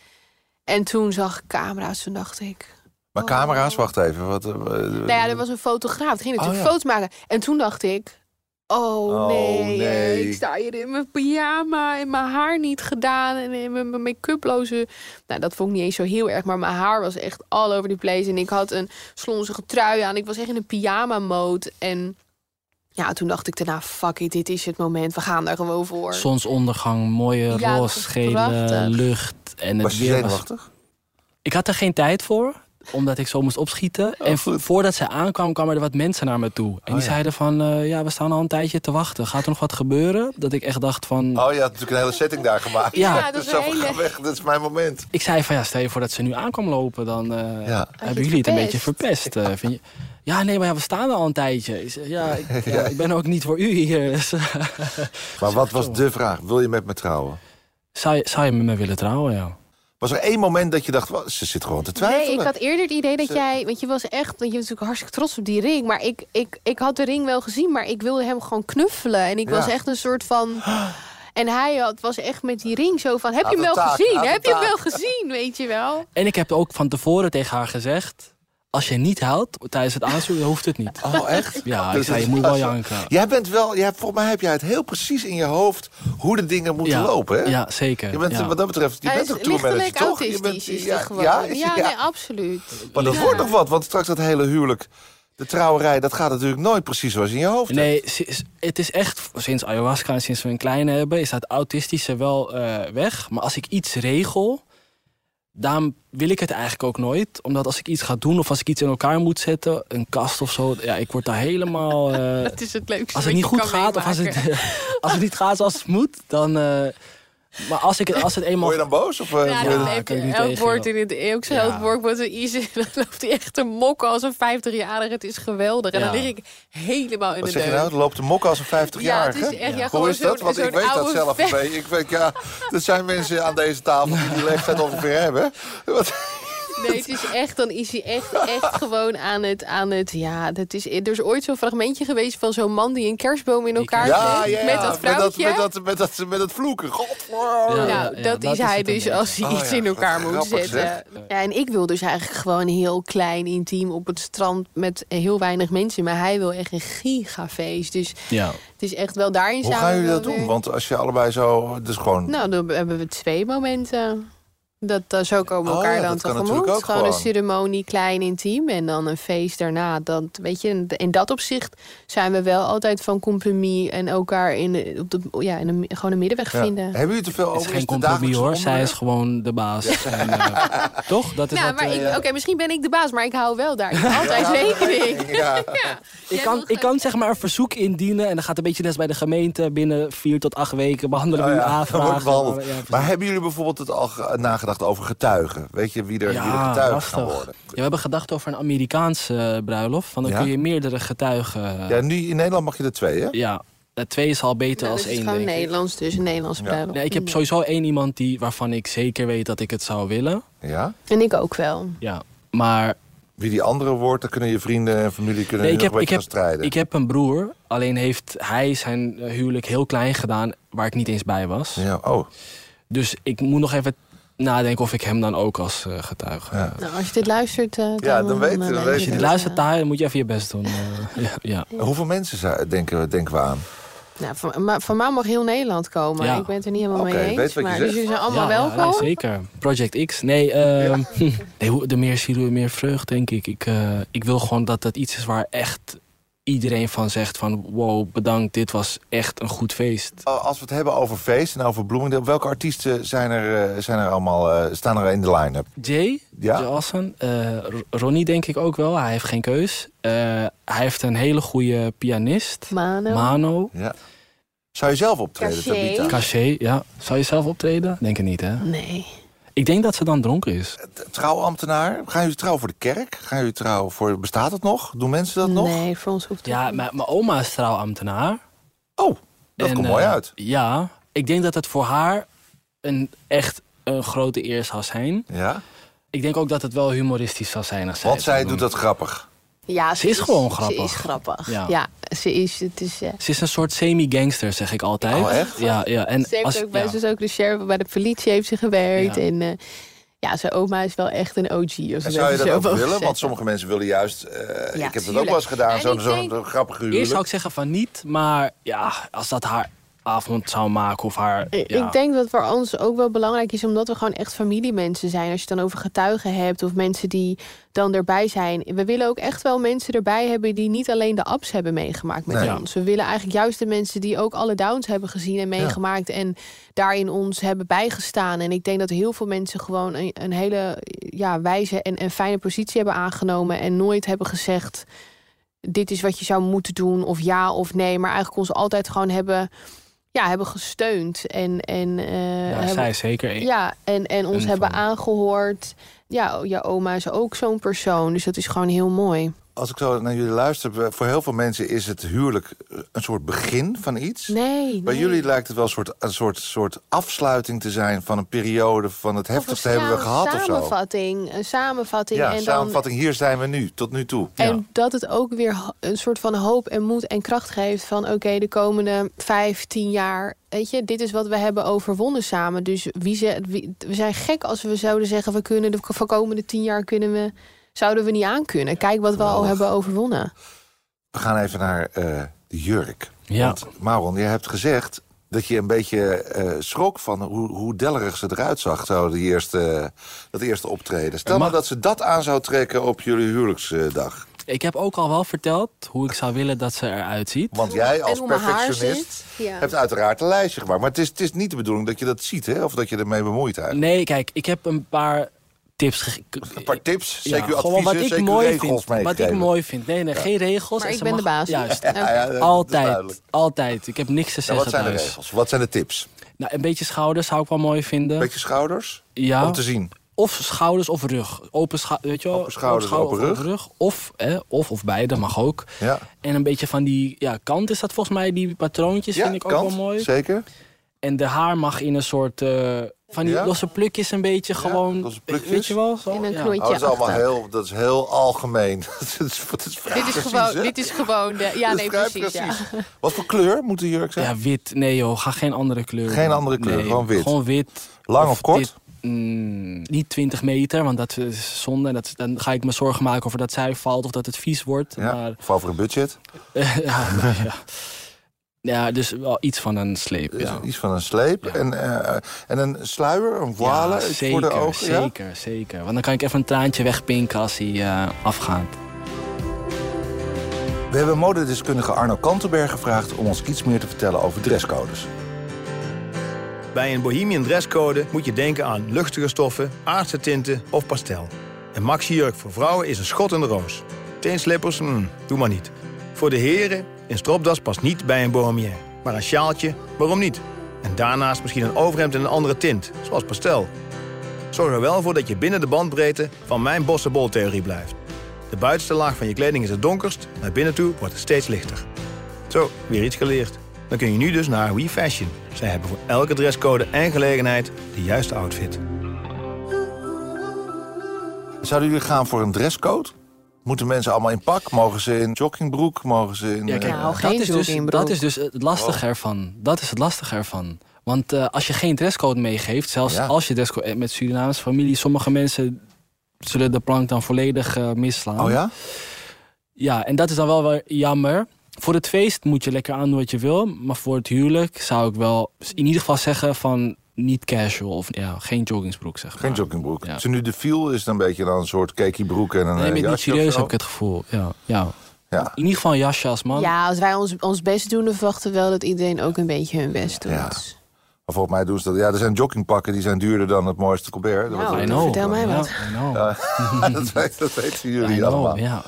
En toen zag ik camera's, toen dacht ik...
maar
Oh.
camera's, wacht even. Wat, eh,
Nou ja, er was een fotograaf, die ging natuurlijk
Oh, ja.
foto's maken. En toen dacht ik... Oh,
Oh,
nee,
nee.
ik sta hier in mijn pyjama en mijn haar niet gedaan en in mijn mijn make-uploze. Nou, dat vond ik niet eens zo heel erg, maar mijn haar was echt all over the place. En ik had een slonzige trui aan. Ik was echt in een pyjama mode. En ja, toen dacht ik daarna, fuck it, dit is het moment. We gaan daar gewoon voor.
Zonsondergang, mooie
Ja,
roze,
was
gele
prachtig.
lucht. En
was
het
je
weer was...
zenuwachtig?
Ik had er geen tijd voor, omdat ik zo moest opschieten. en vo-
goed.
voordat zij aankwam, kwamen er wat mensen naar me toe. En
Oh,
die
ja.
zeiden van, eh, ja, we staan al een tijdje te wachten. Gaat er nog wat gebeuren? Dat ik echt dacht van...
Oh, je had natuurlijk een hele setting daar gemaakt.
Ja.
Ja, dat
dus
is
van,
hele-
weg, dit is mijn moment.
Ik zei van, ja, stel je voor dat ze nu aankwam lopen. Dan eh,
Ja.
hebben jullie het een beetje verpest. eh, vind je? Ja, nee, maar ja, we staan er al een tijdje. Ja, ik, ja, ik ben ook niet voor u hier. Dus,
Maar wat was de vraag? Wil je met me trouwen?
zou, je, zou je met me willen trouwen, ja?
Was er één moment dat je dacht, "Wa, ze zit gewoon te twijfelen?
Nee, ik had eerder het idee dat
Ze-
jij... Want je was echt... Want je was natuurlijk hartstikke trots op die ring. Maar ik, ik, ik had de ring wel gezien. Maar ik wilde hem gewoon knuffelen. En ik
Ja.
was echt een soort van... En hij had, was echt met die ring zo van... Heb je hem wel
taak,
gezien? Heb je hem wel gezien? Weet je wel?
En ik heb ook van tevoren tegen haar gezegd... als je niet huilt tijdens het aanzoeken, hoeft het niet.
Oh, echt?
Ja, ik zei, je moet wel janken.
Jij bent wel, jij, volgens mij heb jij het heel precies in je hoofd hoe de dingen moeten
ja,
lopen. Hè?
Ja, zeker.
Je bent
ja.
wat dat betreft, je
hij
bent ook tourmanager, toch? Je
autistisch.
bent,
is
ja,
gewoon.
ja,
Ja,
is- ja.
nee, absoluut.
Maar dat
Ja.
wordt nog wat, want straks dat hele huwelijk, de trouwerij, dat gaat natuurlijk nooit precies zoals in je hoofd. hebt.
Nee, het is echt sinds ayahuasca en sinds we een kleine hebben... is dat autistische wel eh, weg. Maar als ik iets regel, dan wil ik het eigenlijk ook nooit. Omdat als ik iets ga doen of als ik iets in elkaar moet zetten... een kast of zo, ja, ik word daar helemaal... eh,
Dat is het leukste
als het niet goed gaat of als het, als het niet gaat zoals het moet, dan... eh, maar als, ik, het- als het eenmaal...
Word je dan boos? Of, eh,
Ja, dan
Ja, ik
elk
tegen,
woord in het eeuwse
Ja.
elk woord wordt een easy. Dan loopt hij echt te mokken als een 50-jarige. Het is geweldig. En dan lig ik helemaal in
wat
de
zeg je
deuk.
nou? Het loopt de mok als een 50-jarige?
Ja, het is echt ja,
Hoe
gewoon
is dat? Want ik weet dat zelf. Ik weet, ja, er zijn mensen aan deze tafel die die leeftijd ongeveer hebben. Wat-
Nee, het is echt, dan is hij echt, echt gewoon aan het, aan het, ja, dat is, er is ooit zo'n fragmentje geweest van zo'n man die een kerstboom in elkaar
Ja, ja,
met
ja,
dat
met dat,
vrouwtje.
met dat, met dat, met dat vloeken. Godver.
Ja.
Nou,
ja,
dat,
dat
is
is
hij dus als hij
Oh
iets
ja,
in elkaar moet
grappig,
zetten. Ja, en ik wil dus eigenlijk gewoon heel klein, intiem op het strand met heel weinig mensen. Maar hij wil echt een gigafeest. Dus
Ja.
het is echt wel daarin
Hoe
samen
gaan jullie dat doen? Want als je allebei zo... Dus gewoon...
Nou, dan hebben we twee momenten. Dat, zo komen we
Oh
elkaar
ja,
dan tegemoet.
ook
gewoon een
gewoon.
ceremonie, klein, intiem. En dan een feest daarna. Dat, weet je, in- dat opzicht zijn we wel altijd van compromis... en elkaar in, de- op de, ja, in een, gewoon een middenweg
Ja.
vinden.
Hebben jullie te veel
Het
over
is geen compromis hoor. Zij is gewoon de baas. En, eh, toch? Dat is
Nou,
wat,
maar
eh,
ik- oké, misschien ben ik de baas, maar ik hou wel daar altijd rekening.
Ja.
Ja.
Ik kan, ik kan zeg maar een verzoek indienen en dan gaat een beetje net bij de gemeente binnen vier tot acht weken behandelen we
Oh
uw aanvraag.
Maar hebben jullie bijvoorbeeld het al ge- nagedacht over getuigen? Weet je wie er, wie er getuigen gaan
lastig.
worden?
Ja, we hebben gedacht over een Amerikaanse eh, bruiloft. Van dan
Ja?
kun je meerdere getuigen.
Ja, nu in Nederland mag je er twee, hè?
ja, eh, twee is al beter
Nou,
als
is
één.
gewoon
denk ik.
Nederlands, dus een Nederlandse
Ja.
bruiloft.
Nee, ik heb sowieso één iemand die, waarvan ik zeker weet dat ik het zou willen.
Ja.
En ik ook wel.
Ja, maar
Wie die andere wordt, dan kunnen je vrienden en familie kunnen
Nee, ik
nog
heb,
een
ik, heb,
gaan strijden.
ik heb een broer. Alleen heeft hij zijn eh, huwelijk heel klein gedaan, waar ik niet eens bij was.
Ja, oh.
Dus ik moet nog even nadenken of ik hem dan ook als eh, getuige.
Ja.
Nou, als je dit luistert... eh,
Ja, dan weet- dan
eh,
weet
Als je dit luistert daar, dan moet je even je best doen. eh, ja, ja.
Hoeveel mensen denken, we- denken we aan?
Nou, van, maar van mij mag heel Nederland komen.
Ja.
Ik ben het er niet helemaal mee
weet
eens.
wat je
Maar,
zegt.
dus jullie zijn allemaal
ja,
welkom.
ja, zeker. Project X. Nee, ehm nee hoe- de meer ziel, de meer vreugd, denk ik. Ik, eh, ik wil gewoon dat dat iets is waar echt iedereen van zegt van... wow, bedankt, dit was echt een goed feest.
Als we het hebben over feest en over Bloomingdale... welke artiesten zijn er, eh, zijn er allemaal, eh, staan er in de line-up?
Jay,
Ja?
Jay Alsen, eh, Ro- Ronnie denk ik ook wel. Hij heeft geen keus. Eh, hij heeft een hele goede pianist.
Mano.
Mano.
Ja. Zou je zelf optreden,
Cachet.
Tabita?
Cachet, ja. Zou je zelf optreden? Denk het niet, hè?
Nee.
Ik denk dat ze dan dronken is.
Trouwambtenaar? Gaan jullie trouwen voor de kerk? Gaan jullie trouwen voor... Bestaat het nog? Doen mensen dat nog?
Nee, voor ons hoeft het
Ja,
niet.
mijn mijn oma is trouwambtenaar.
Oh, dat
En,
komt mooi
eh,
uit.
Ja, ik denk dat het voor haar een echt een grote eer zou zijn.
Ja?
Ik denk ook dat het wel humoristisch zou zijn als zij
Want zij doet dat grappig.
Ja,
Ze is gewoon grappig.
Ze is grappig.
Ja.
Ja, ze is... Het is eh,
Ze is een soort semi-gangster, zeg ik altijd.
Oh, echt?
Ja, ja. En
ze heeft
als,
ook bij,
ja.
ze is ook de sheriff bij de politie heeft ze gewerkt.
Ja.
En eh, ja, zijn oma is wel echt een OG. Als
En zou je dat
zo
ook willen? Want sommige mensen willen juist... eh, ik heb dat ook wel eens gedaan, zo'n zo'n
denk-
grappige
Eerst zou
huwelijk.
ik zeggen van niet, maar ja, als dat haar avond zou maken of haar...
Ik-
ja.
Ik denk dat voor ons ook wel belangrijk is, omdat we gewoon echt familiemensen zijn. Als je het dan over getuigen hebt of mensen die dan erbij zijn. We willen ook echt wel mensen erbij hebben die niet alleen de ups hebben meegemaakt met
Nee.
ons. We willen eigenlijk juist de mensen die ook alle downs hebben gezien en meegemaakt. En daarin ons hebben bijgestaan. En ik denk dat heel veel mensen gewoon een, een hele ja, wijze en, en fijne positie hebben aangenomen. En nooit hebben gezegd. Dit is wat je zou moeten doen, of ja of nee. Maar eigenlijk ons altijd gewoon hebben, ja, hebben gesteund. En, en, eh,
ja,
hebben,
zij zeker een.
ja, en, en ons hebben
van-
aangehoord. Ja, je oma is ook zo'n persoon. Dus dat is gewoon heel mooi.
Als ik zo naar jullie luister, voor heel veel mensen is het huwelijk een soort begin van iets.
Nee,
Bij jullie lijkt het wel een soort, een soort, soort afsluiting te zijn van een periode van het heftigste
een
hebben we gehad of zo.
samenvatting, Een samenvatting.
Ja,
en dan,
samenvatting, hier zijn we nu, tot nu toe.
En dat het ook weer een soort van hoop en moed en kracht geeft van oké, de komende vijf, tien jaar, weet je, dit is wat we hebben overwonnen samen. Dus wie ze, wie, we zijn gek als we zouden zeggen we kunnen de komende tien jaar kunnen we, zouden we niet aan kunnen. Kijk wat we al hebben overwonnen.
We gaan even naar eh, de jurk.
Ja.
Want Maron, je hebt gezegd dat je een beetje eh, schrok van hoe, hoe dellerig ze eruit zag, zo die eerste, dat eerste optreden. Stel
Maar-
nou dat ze dat aan zou trekken op jullie huwelijksdag.
Ik heb ook al wel verteld hoe ik zou willen dat ze eruit ziet.
Want jij als perfectionist.
Ja.
hebt uiteraard een lijstje gemaakt. Maar het is, het is niet de bedoeling dat je dat ziet, hè? Of dat je ermee bemoeit eigenlijk.
Nee, kijk, ik heb een paar tips gegeven.
Een paar tips,
Ja,
zeker adviezen,
wat ik
zeker
mooi
regels
vind. Wat ik mooi vind. Nee, nee, geen regels.
Maar ik ben de baas.
Juist.
Ja,
dat
Altijd. Altijd. Ik heb niks te zeggen
wat zijn de regels? Wat zijn de tips?
Nou, een beetje schouders zou ik wel mooi vinden.
Beetje schouders?
ja.
Om te zien.
Of schouders of rug. Open, weet je wel?
Open schouders,
schouder
open
of
rug.
Of, hè, of, of beide, mag ook.
Ja,
En een beetje van die ja, kant is dat volgens mij. Die patroontjes
ja
vind ik ook wel mooi.
zeker.
En de haar mag in een soort... eh, van die
Ja?
losse plukjes een beetje gewoon...
losse plukjes.
Weet je wel? Zo?
In een
ja.
knoeitje.
Oh, dat is allemaal
achter.
heel, dat is heel algemeen. dat is, dat is vrij
Dit is,
precies,
gewoon,
hè?
dit is gewoon de. Ja,
Dat
nee, precies. Ja.
Wat voor kleur moet de jurk zijn?
Ja, wit. Nee joh, ga geen andere kleur.
Geen andere kleur,
Nee,
gewoon wit.
Gewoon wit.
Lang of kort?
dit- mm, niet 20 meter, want dat is zonde. Dat, dan ga ik me zorgen maken over dat zij valt of dat het vies wordt.
Ja,
Maar,
of over een budget.
ja, ja. dus wel iets van een sleep.
Is
Ja.
Iets van een sleep.
Ja.
En, eh, en een sluier, een voile
Ja, zeker,
voor de ogen. ja?
zeker, zeker. Want dan kan ik even een traantje wegpinken als hij eh, afgaat.
We hebben modedeskundige Arno Kantenberg gevraagd... om ons iets meer te vertellen over dresscodes.
Bij een bohemian dresscode moet je denken aan luchtige stoffen, aardse tinten of pastel. Een maxi-jurk voor vrouwen is een schot in de roos. Teenslippers, hmm, doe maar niet. Voor de heren, een stropdas past niet bij een bohemian. Maar een sjaaltje, waarom niet? En daarnaast misschien een overhemd in een andere tint, zoals pastel. Zorg er wel voor dat je binnen de bandbreedte van mijn bossenbol-theorie blijft. De buitenste laag van je kleding is het donkerst, naar binnen toe wordt het steeds lichter. Zo, weer iets geleerd. Dan kun je nu dus naar We Fashion. Zij hebben voor elke dresscode en gelegenheid de juiste outfit.
Zouden jullie gaan voor een dresscode? Moeten mensen allemaal in pak? Mogen ze in joggingbroek? Mogen ze in...
Ja, kijk,
eh,
Nou, geen
dat, is dus, dat is dus het lastige ervan. Dat is het lastige ervan. Want eh, als je geen dresscode meegeeft, zelfs
Ja.
als je dresscode eh, met Surinaamse familie, sommige mensen zullen de plank dan volledig eh, misslaan.
Oh ja?
Ja, en dat is dan wel weer jammer. Voor het feest moet je lekker aandoen wat je wil. Maar voor het huwelijk zou ik wel in ieder geval zeggen van niet casual. Of ja, geen joggingsbroek zeg maar.
Geen joggingbroek.
Ja.
Als je nu de viel is, dan een beetje dan een soort cakey-broek en een
Nee,
eh,
maar niet serieus heb ik het gevoel. Ja, ja.
Ja.
In ieder geval een jasje als man.
Ja, als wij ons, ons best doen, dan verwachten we wel dat iedereen ook een beetje hun best doet.
Ja. Maar volgens mij doen ze dat. Ja, er zijn joggingpakken die zijn duurder dan het mooiste Colbert. Dat
Nou,
know.
vertel mij wat.
Ja,
dat, weet- dat weten jullie
know,
allemaal.
ja.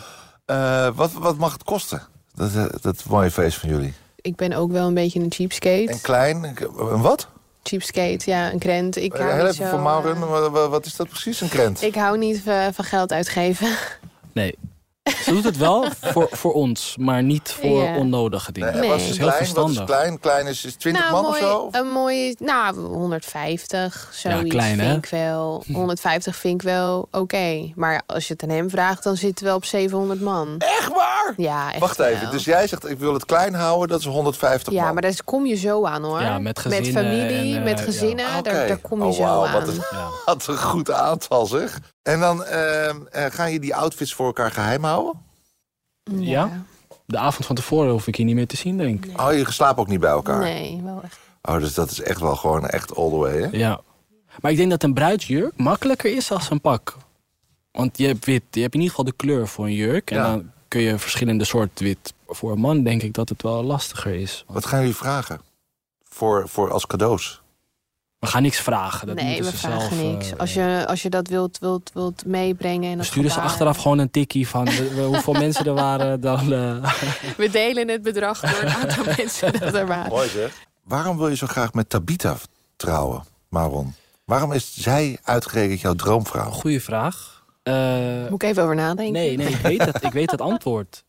Eh, wat, wat mag het kosten? Dat, eh, dat mooie feest van jullie.
Ik ben ook wel een beetje een cheapskate.
En klein, een wat?
Cheapskate, ja, een krent. Ik
Eh,
hou
Heel
niet
even
zo,
voor Maureen,
eh,
wa- wa- wat is dat precies, een krent?
Ik hou niet eh, van geld uitgeven.
Nee. Ze doet het wel voor, voor ons, maar niet voor
Ja.
onnodige dingen.
Nee,
Nee.
wat
Dat
is
heel
klein? Wat is
verstandig.
klein? Klein is, is 20
nou,
man
mooi,
of zo?
Een mooie, nou, 150, zoiets
klein, hè?
vind ik wel. 150 vind ik wel oké. Maar als je het aan hem vraagt, dan zitten we op 700 man.
Echt waar?
Ja, echt
Wacht even, dus jij zegt ik wil het klein houden, dat is 150
Ja,
man.
maar daar kom je zo aan hoor.
Ja, met gezinnen
familie,
en, eh,
met
ja.
gezinnen,
oké.
daar, daar kom je
Oh,
zo aan.
wat een-
Ja.
Wat een goed aantal zeg. En dan eh, eh, gaan je die outfits voor elkaar geheim houden?
Ja? De avond van tevoren hoef ik je niet meer te zien, denk ik.
Oh, je slaapt ook niet bij elkaar?
Nee, wel echt.
Oh, dus dat is echt wel gewoon echt all the way, hè?
Ja. Maar ik denk dat een bruidsjurk makkelijker is als een pak. Want je hebt wit, je hebt in ieder geval de kleur voor een jurk. En
Ja.
dan kun je verschillende soorten wit. Voor een man denk ik dat het wel lastiger is.
Wat gaan jullie vragen? Voor, voor als cadeaus?
We gaan niks vragen. Dat
nee,
moeten
we
ze
vragen
zelf,
niks.
eh,
Als je, als je dat wilt, wilt, wilt meebrengen. En
sturen ze achteraf gewoon een tikkie van hoeveel mensen er waren. Dan, eh,
We delen het bedrag door het aantal mensen dat er waren.
Mooi zeg. Waarom wil je zo graag met Tabita trouwen, Maron? Waarom is zij uitgerekend jouw droomvrouw?
goeie vraag. Eh,
Moet ik even over nadenken?
Nee, nee, ik weet het. Ik weet het antwoord.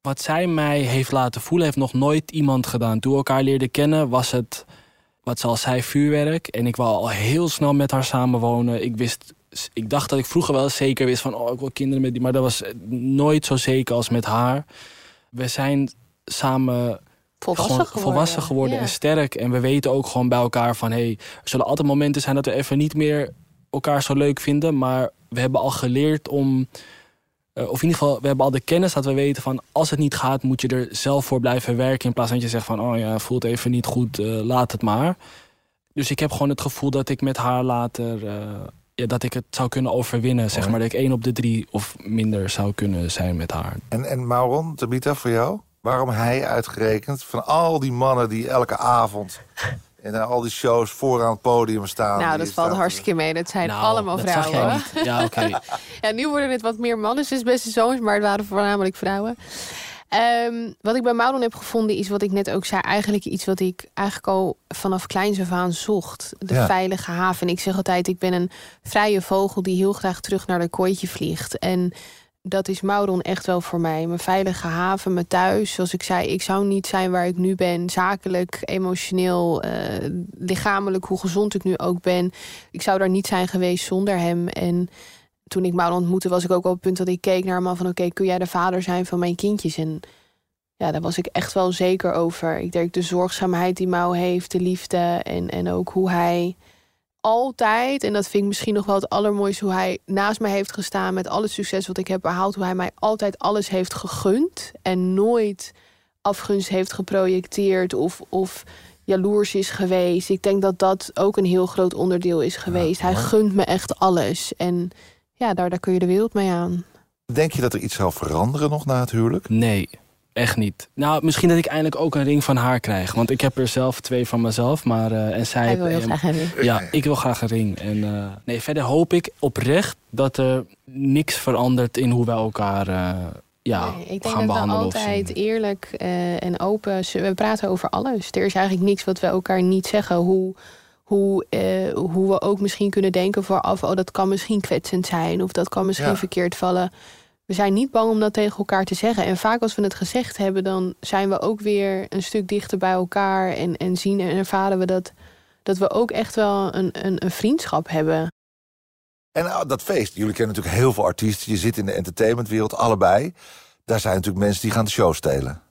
Wat zij mij heeft laten voelen, heeft nog nooit iemand gedaan. Toen we elkaar leerden kennen, was het, wat zal zij, vuurwerk. En ik wou al heel snel met haar samenwonen. Ik wist, ik dacht dat ik vroeger wel zeker wist van, oh, ik wil kinderen met die. Maar dat was nooit zo zeker als met haar. We zijn samen
Volwassen
gewoon
geworden.
volwassen geworden
Ja.
en sterk. En we weten ook gewoon bij elkaar van... Hey, er zullen altijd momenten zijn dat we even niet meer elkaar zo leuk vinden. Maar we hebben al geleerd om... eh, of in ieder geval, we hebben al de kennis dat we weten van... als het niet gaat, moet je er zelf voor blijven werken... in plaats van dat je zegt van... oh ja, voelt even niet goed, eh, laat het maar. Dus ik heb gewoon het gevoel dat ik met haar later... eh, ja, dat ik het zou kunnen overwinnen, zeg maar. Dat ik één op de drie of minder zou kunnen zijn met haar.
En, en Maron, Tabita, voor jou? Waarom hij uitgerekend van al die mannen die elke avond... in al die shows vooraan het podium staan...
Nou, dat valt hartstikke mee. Dat zijn
Nou,
allemaal
dat zag
vrouwen.
jij niet. Ja, oké.
Ja, nu worden het wat meer mannen, dus beste zoons, maar het waren voornamelijk vrouwen. Ehm, wat ik bij Maudon heb gevonden is wat ik net ook zei. Eigenlijk iets wat ik eigenlijk al vanaf kleins af aan zocht. De
Ja.
veilige haven. Ik zeg altijd, ik ben een vrije vogel die heel graag terug naar de kooitje vliegt. En dat is Maudon echt wel voor mij. Mijn veilige haven, mijn thuis. Zoals ik zei, ik zou niet zijn waar ik nu ben. Zakelijk, emotioneel, eh, lichamelijk, hoe gezond ik nu ook ben. Ik zou daar niet zijn geweest zonder hem. En toen ik Maudon ontmoette, was ik ook op het punt dat ik keek naar hem van... oké, kun jij de vader zijn van mijn kindjes? En ja, daar was ik echt wel zeker over. Ik denk de zorgzaamheid die Mau heeft, de liefde... en, en ook hoe hij altijd, en dat vind ik misschien nog wel het allermooiste... hoe hij naast mij heeft gestaan met al het succes wat ik heb behaald... hoe hij mij altijd alles heeft gegund en nooit afgunst heeft geprojecteerd... of, of jaloers is geweest. Ik denk dat dat ook een heel groot onderdeel is geweest. hij gunt me echt alles. En ja, daar, daar kun je de wereld mee aan.
Denk je dat er iets zal veranderen nog na het huwelijk?
Nee, echt niet. Nou, misschien dat ik eindelijk ook een ring van haar krijg. Want ik heb er zelf twee van mezelf. Maar, eh, en zij
Hij wil heel graag hebben.
Ja, ik wil graag een ring. En eh, nee, verder hoop ik oprecht dat er niks verandert in hoe wij elkaar eh, ja,
Nee, ik denk
gaan
dat we altijd eerlijk en open... We praten over alles. Er is eigenlijk niks wat we elkaar niet zeggen. Hoe, hoe, hoe we ook misschien kunnen denken vooraf... oh, dat kan misschien kwetsend zijn. Of dat kan misschien
Ja.
verkeerd vallen. We zijn niet bang om dat tegen elkaar te zeggen. En vaak als we het gezegd hebben... dan zijn we ook weer een stuk dichter bij elkaar. En, en zien en ervaren we dat, dat we ook echt wel een, een, een vriendschap hebben.
En nou, dat feest, jullie kennen natuurlijk heel veel artiesten. Je zit in de entertainmentwereld, allebei. Daar zijn natuurlijk mensen die gaan de show stelen.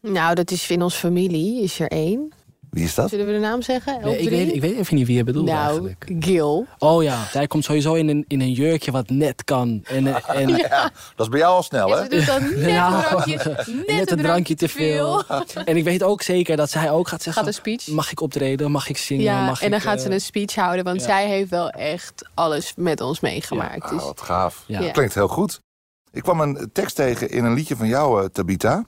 Nou, dat is in onze familie, is er één.
Wie is dat?
Zullen we de naam zeggen?
Nee, ik, weet, ik weet even niet wie je bedoelt
nou,
eigenlijk.
Gil.
Oh ja, zij komt sowieso in een, in een jurkje wat net kan. En, eh, en,
Ja, dat is bij jou al snel, hè?
ze doet dan net
Ja.
een drankje, net,
net een drankje te veel. En ik weet ook zeker dat zij ook gaat zeggen...
Gaat een speech.
Mag ik optreden? Mag ik zingen?
Ja,
Mag
en dan
ik,
gaat
eh,
ze een speech houden, want
ja.
zij heeft wel echt alles met ons meegemaakt.
Ah,
Dus
wat gaaf.
Ja.
Ja.
Klinkt heel goed. Ik kwam een tekst tegen in een liedje van jou, eh, Tabita.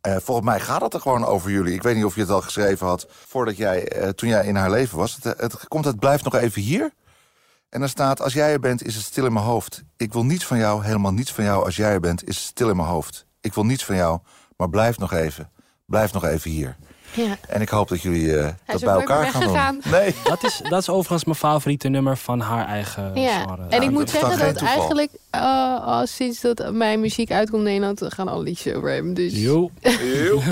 Eh, volgens mij gaat het er gewoon over jullie. Ik weet niet of je het al geschreven had voordat jij, eh, toen jij in haar leven was. Het, het komt, het blijft nog even hier. En dan staat, als jij er bent, is het stil in mijn hoofd. Ik wil niets van jou, helemaal niets van jou. Als jij er bent, is het stil in mijn hoofd. Ik wil niets van jou, maar blijf nog even. Blijf nog even hier.
Ja.
En ik hoop dat jullie eh, dat bij elkaar gaan doen. Nee.
Dat is, dat is overigens mijn favoriete nummer van haar eigen
Ja,
genre.
en ik moet zeggen dat
toeval.
eigenlijk eh, al sinds dat mijn muziek uitkomt in Nederland gaan alle liedjes over hem. Dus
Jo.
Eeuw.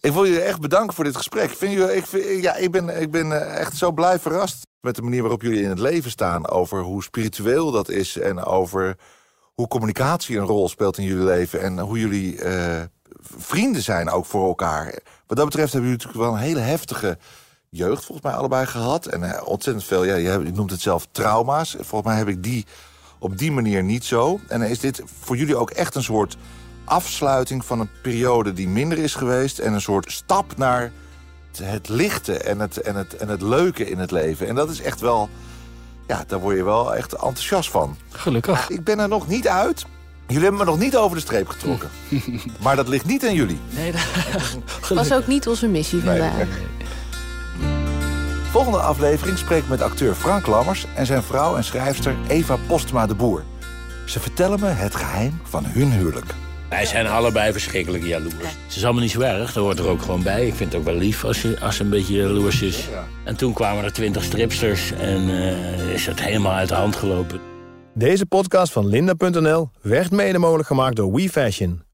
ik wil jullie echt bedanken voor dit gesprek. Vind jullie, ik, vind- ja, ik, ben, ik ben eh, echt zo blij verrast met de manier waarop jullie in het leven staan. Over hoe spiritueel dat is en over hoe communicatie een rol speelt in jullie leven. En hoe jullie eh, vrienden zijn ook voor elkaar. Wat dat betreft hebben jullie natuurlijk wel een hele heftige jeugd volgens mij allebei gehad. En eh, ontzettend veel, ja, je, noemt het zelf trauma's. Volgens mij heb ik die op die manier niet zo. En is dit voor jullie ook echt een soort afsluiting van een periode die minder is geweest... en een soort stap naar het- het lichte en het, en, het, en het leuke in het leven. En dat is echt wel... Ja, daar word je wel echt enthousiast van.
Gelukkig.
Ik ben er nog niet uit. Jullie hebben me nog niet over de streep getrokken. maar dat ligt niet aan jullie.
Nee, dat,
was ook niet onze missie
Nee.
vandaag.
Volgende aflevering spreek ik met acteur Frank Lammers... en zijn vrouw en schrijfster Eva Postma de Boer. Ze vertellen me het geheim van hun huwelijk.
Wij zijn allebei verschrikkelijk jaloers. Het is allemaal niet zo erg, dat hoort er ook gewoon bij. Ik vind het ook wel lief als ze, als ze een beetje jaloers is. En toen kwamen er twintig stripsters en eh, is het helemaal uit de hand gelopen.
Deze podcast van Linda.nl werd mede mogelijk gemaakt door WeFashion.